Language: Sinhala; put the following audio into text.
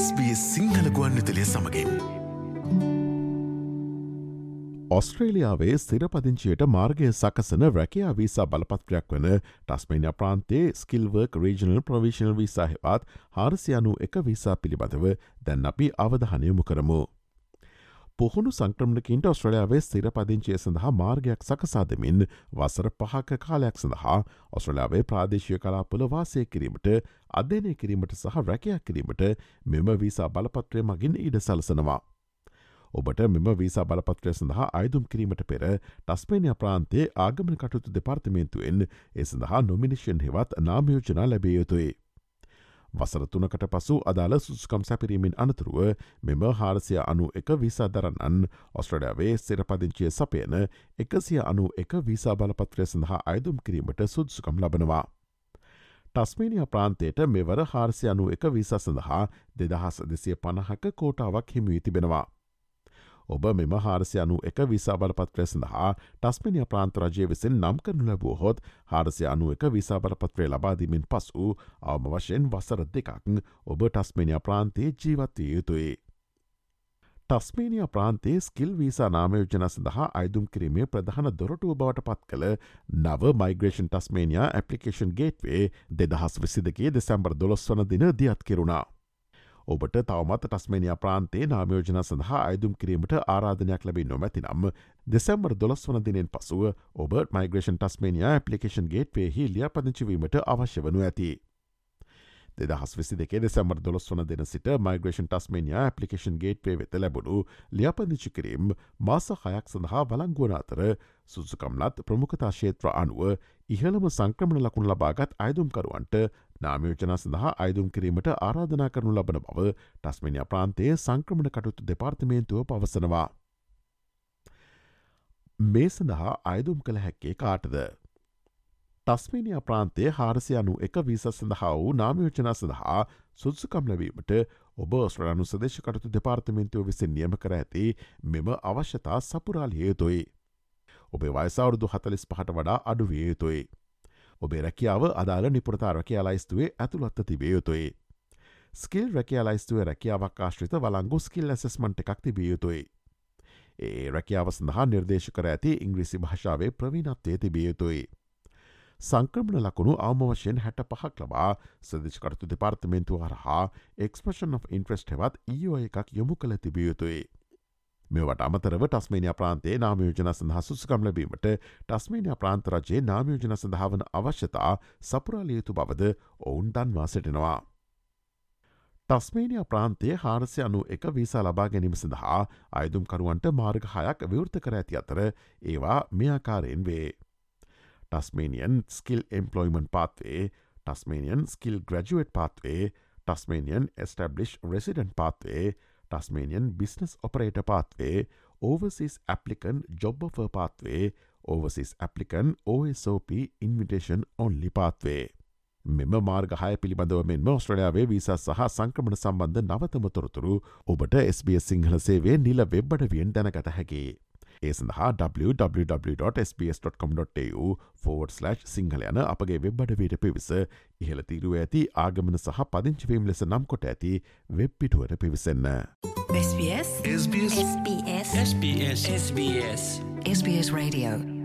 SBS සිංහල ගුවන්විතලය සමඟින්. ඔස්ට්‍රේලියාවේ ස්තිරපදිංචියට මාර්ගය සකසන රැකයා වීසා බලපත්‍රයක් වන ටස්මේනිය ප්‍රාන්තේ ස්කිල්වර්ක් රීජනල් ප්‍රවිශනල් වීසා හෙවත් හාරසියනු එක වීසා පිළිබඳව දැන් අපි අවධහනයමු කරමු. පුහුණු සංක්‍රමණකින්ට ඔස්ට්‍රලයාාවේ ස්තිර පදිංචිය සඳහා මාර්ගයක් සකසාදමින් වසර පහක කාලයක් සඳහා ඔස්ට්‍රලයාාවේ ප්‍රාදේශය කලාපුල වාසය කිරීමට අධ්‍යනය කිරීමට සහ රැකයක් කිරීමට මෙම වීසා බලපත්‍රය මගින් ඉඩ සලසනවා. ඔබට මෙම වීසා බලපත්‍රය සඳහා අයදුම් කිරීමට පෙර ටස්පේනිය ප්‍රාන්තේ ආගමන කටුතු දෙපාර්තමේන්තුවෙන් ඒ සඳහා නොමිනිෂන් හෙවත් නාමයෝජනා ලැබිය යුතුයි. වසර තුනකට පසු අදාළ සුස්කම් සැපිරීමෙන් අනතුරුව මෙම හාරසිය අනු එක විසා දරන්නන් ඔස්ට්‍රඩාවේ සිරපදිංචිය සපයන එකසිය අනු එක වීසා බලපත්‍රය සඳහා අයදුම් කිරීමට සුද්සුකම් ලබනවා. ටස්මේනිය ප්‍රාන්තයට මෙවර හාරසි අනු එක විසා සඳහා දෙදහස් දෙසිය පණහක කෝටාවක් හිමිවී තිබෙනවා. ඔබ මෙම හාරසි අනු එක විසා බලපත්‍රය සඳහා ටස්මිනිය ප්‍රාන්තරජය විසින් නම් කරනු ලැබූ හොත් හාරසි අනු එක විසා බලපත්‍රය ලබාදීමෙන් පසු අවම වශයෙන් වසර දෙකක් ඔබ ටස්මිනිය ප්‍රාන්තයේ ජීවත්වය යුතුයි. ටස්මේනිය ප්‍රාන්තේ ස්කිල් වීසා නාමයෝජන සඳහා අයිදුම් කිරීමේ ප්‍රධාන දොරටුව බවට පත් කළ නව මයිග්‍රේෂන් ටස්මේනිය ඇපලිකේෂන් ගේට්වේ දෙදහස් විසිදගේ දෙසැම්බර් දොළොස් වන දින දියත් කෙරුණා. ඔබට තවමත් ටස්මේනිය ප්‍රාන්තේ නාමයෝජන සඳහා අයදුම් කිරීමට ආරාධනයක් ලැබි නොමැති නම් දෙසැම්බර් දොළස් වන දිනෙන් පසුව ඔබ මයිග්‍රේෂන් ටස්මේනිය ඇපලිකේෂන් ගේට්වේ ලිය පදිංචිවීමට අවශ්‍ය වනු ඇති. දෙදහස් විසි දෙකේ දෙසැම්බර් දොළොස් වන දෙන සිට මයිග්‍රේෂන් ටස්මේනිය ඇපලිකේෂන් ගේට්වේ වෙත ලැබුණු ලියපදිංචි කිරීම් මාස හයක් සඳහා බලංගුවන අතර සුසුකම්ලත් ප්‍රමුඛතා ශේත්‍ර අනුව ඉහළම සංක්‍රමණ ලකුණ ලබාගත් අයදුම්කරුවන්ට නාමයෝජන සඳහා අයදුම් කිරීමට ආරාධනා කරනු ලබන බව ටස්මනිය ප්‍රාන්තයේ සංක්‍රමණ කටුතු දෙපාර්තමේන්තුව පවසනවා. මේ සඳහා අයදුම් කළ හැක්කේ කාටද. ටස්මේනිය ප්‍රාන්තේ හාරසි අනු එක වීස සඳහා වූ නාමයෝජනා සඳහා සුද්සුකම් ලැබීමට ඔබ ස්්‍රණු සදේශකටතු දෙපාර්තමෙන්තුව විසින් නියම කර ඇති මෙම අවශ්‍යතා සපුරාල් හේතුයි. ඔබේ වයිසවුරුදු හතලිස් පහට වඩා අඩුවිය යුතුයි. ඔබේ රැකියාව අදාළ නිපුරතා රැකයා ලයිස්තුවේ ඇතුළත්ත තිබේ යුතුයි. ස්කිල් රැකයා ලයිස්තුවේ රැකියාවක් ආශ්‍රිත වලංගු ස්කිල් ඇසස්මන්ට එකක් තිබිය යුතුයි. ඒ රැකියාව සඳහා නිර්දේශ කර ඇති ඉංග්‍රීසි භාෂාවේ ප්‍රවීණත්වය තිබිය යුතුයි. සංක්‍රමණ ලකුණු අවම වශයෙන් හැට පහක් ලබා සදිශකරතු දෙපාර්තමෙන්තු හරහා එක්ස්පෂන් of ඉන්ට්‍රස්ට හෙවත් ඊෝ එකක් යොමු කළ තිබියයුතුයි. මෙවට අමතරව ටස්මේනිය ප්‍රාන්තේ නාමයෝජන සඳහා සුස්කම් ලැබීමට ටස්මේනිය ප්‍රාන්තරජයේ නාමයෝජන සඳහාවන අවශ්‍යතා සපුරාලියයුතු බවද ඔවුන් දන්වා සිටිනවා. ටස්මේනිය ප්‍රාන්තේ හාරසය අනු එක වීසා ලබා ගැනීම සඳහා අයදුම්කරුවන්ට මාර්ග හයක් විවෘත කර ඇති අතර ඒවා මෙයාකාරයෙන් වේ. Tasmanian Skill Employment Pathway, Tasmanian Skill Graduate Pathway, Tasmanian Established Resident Pathway, Tasmanian Business Operator Pathway, Overseas Applicant Job Offer Pathway, Overseas Applicant OSOP Invitation Only Pathway. මෙම මාර්ගහය පිළිබඳව මෙන්ම ඔස්ට්‍රලයාාවේ වීසා සහ සංක්‍රමණ සම්බන්ධ නවතම තොරතුරු ඔබට SBS සිංහල සේවේ නිල වෙබ්බඩවියෙන් දැනගත හැකි. ඒ සඳහා www.sps.com.tu ෆෝඩ්/ සිංහල යන අපගේ වෙබ්බඩවීට පිවිස ඉහළ තීරුව ඇති ආගමන සහ පදිංචිවීම් ලෙස නම් කොට ඇති වෙබ් පිටුවට පිවිසන්න. SBS SBS SBS SBS SBS SBS Radio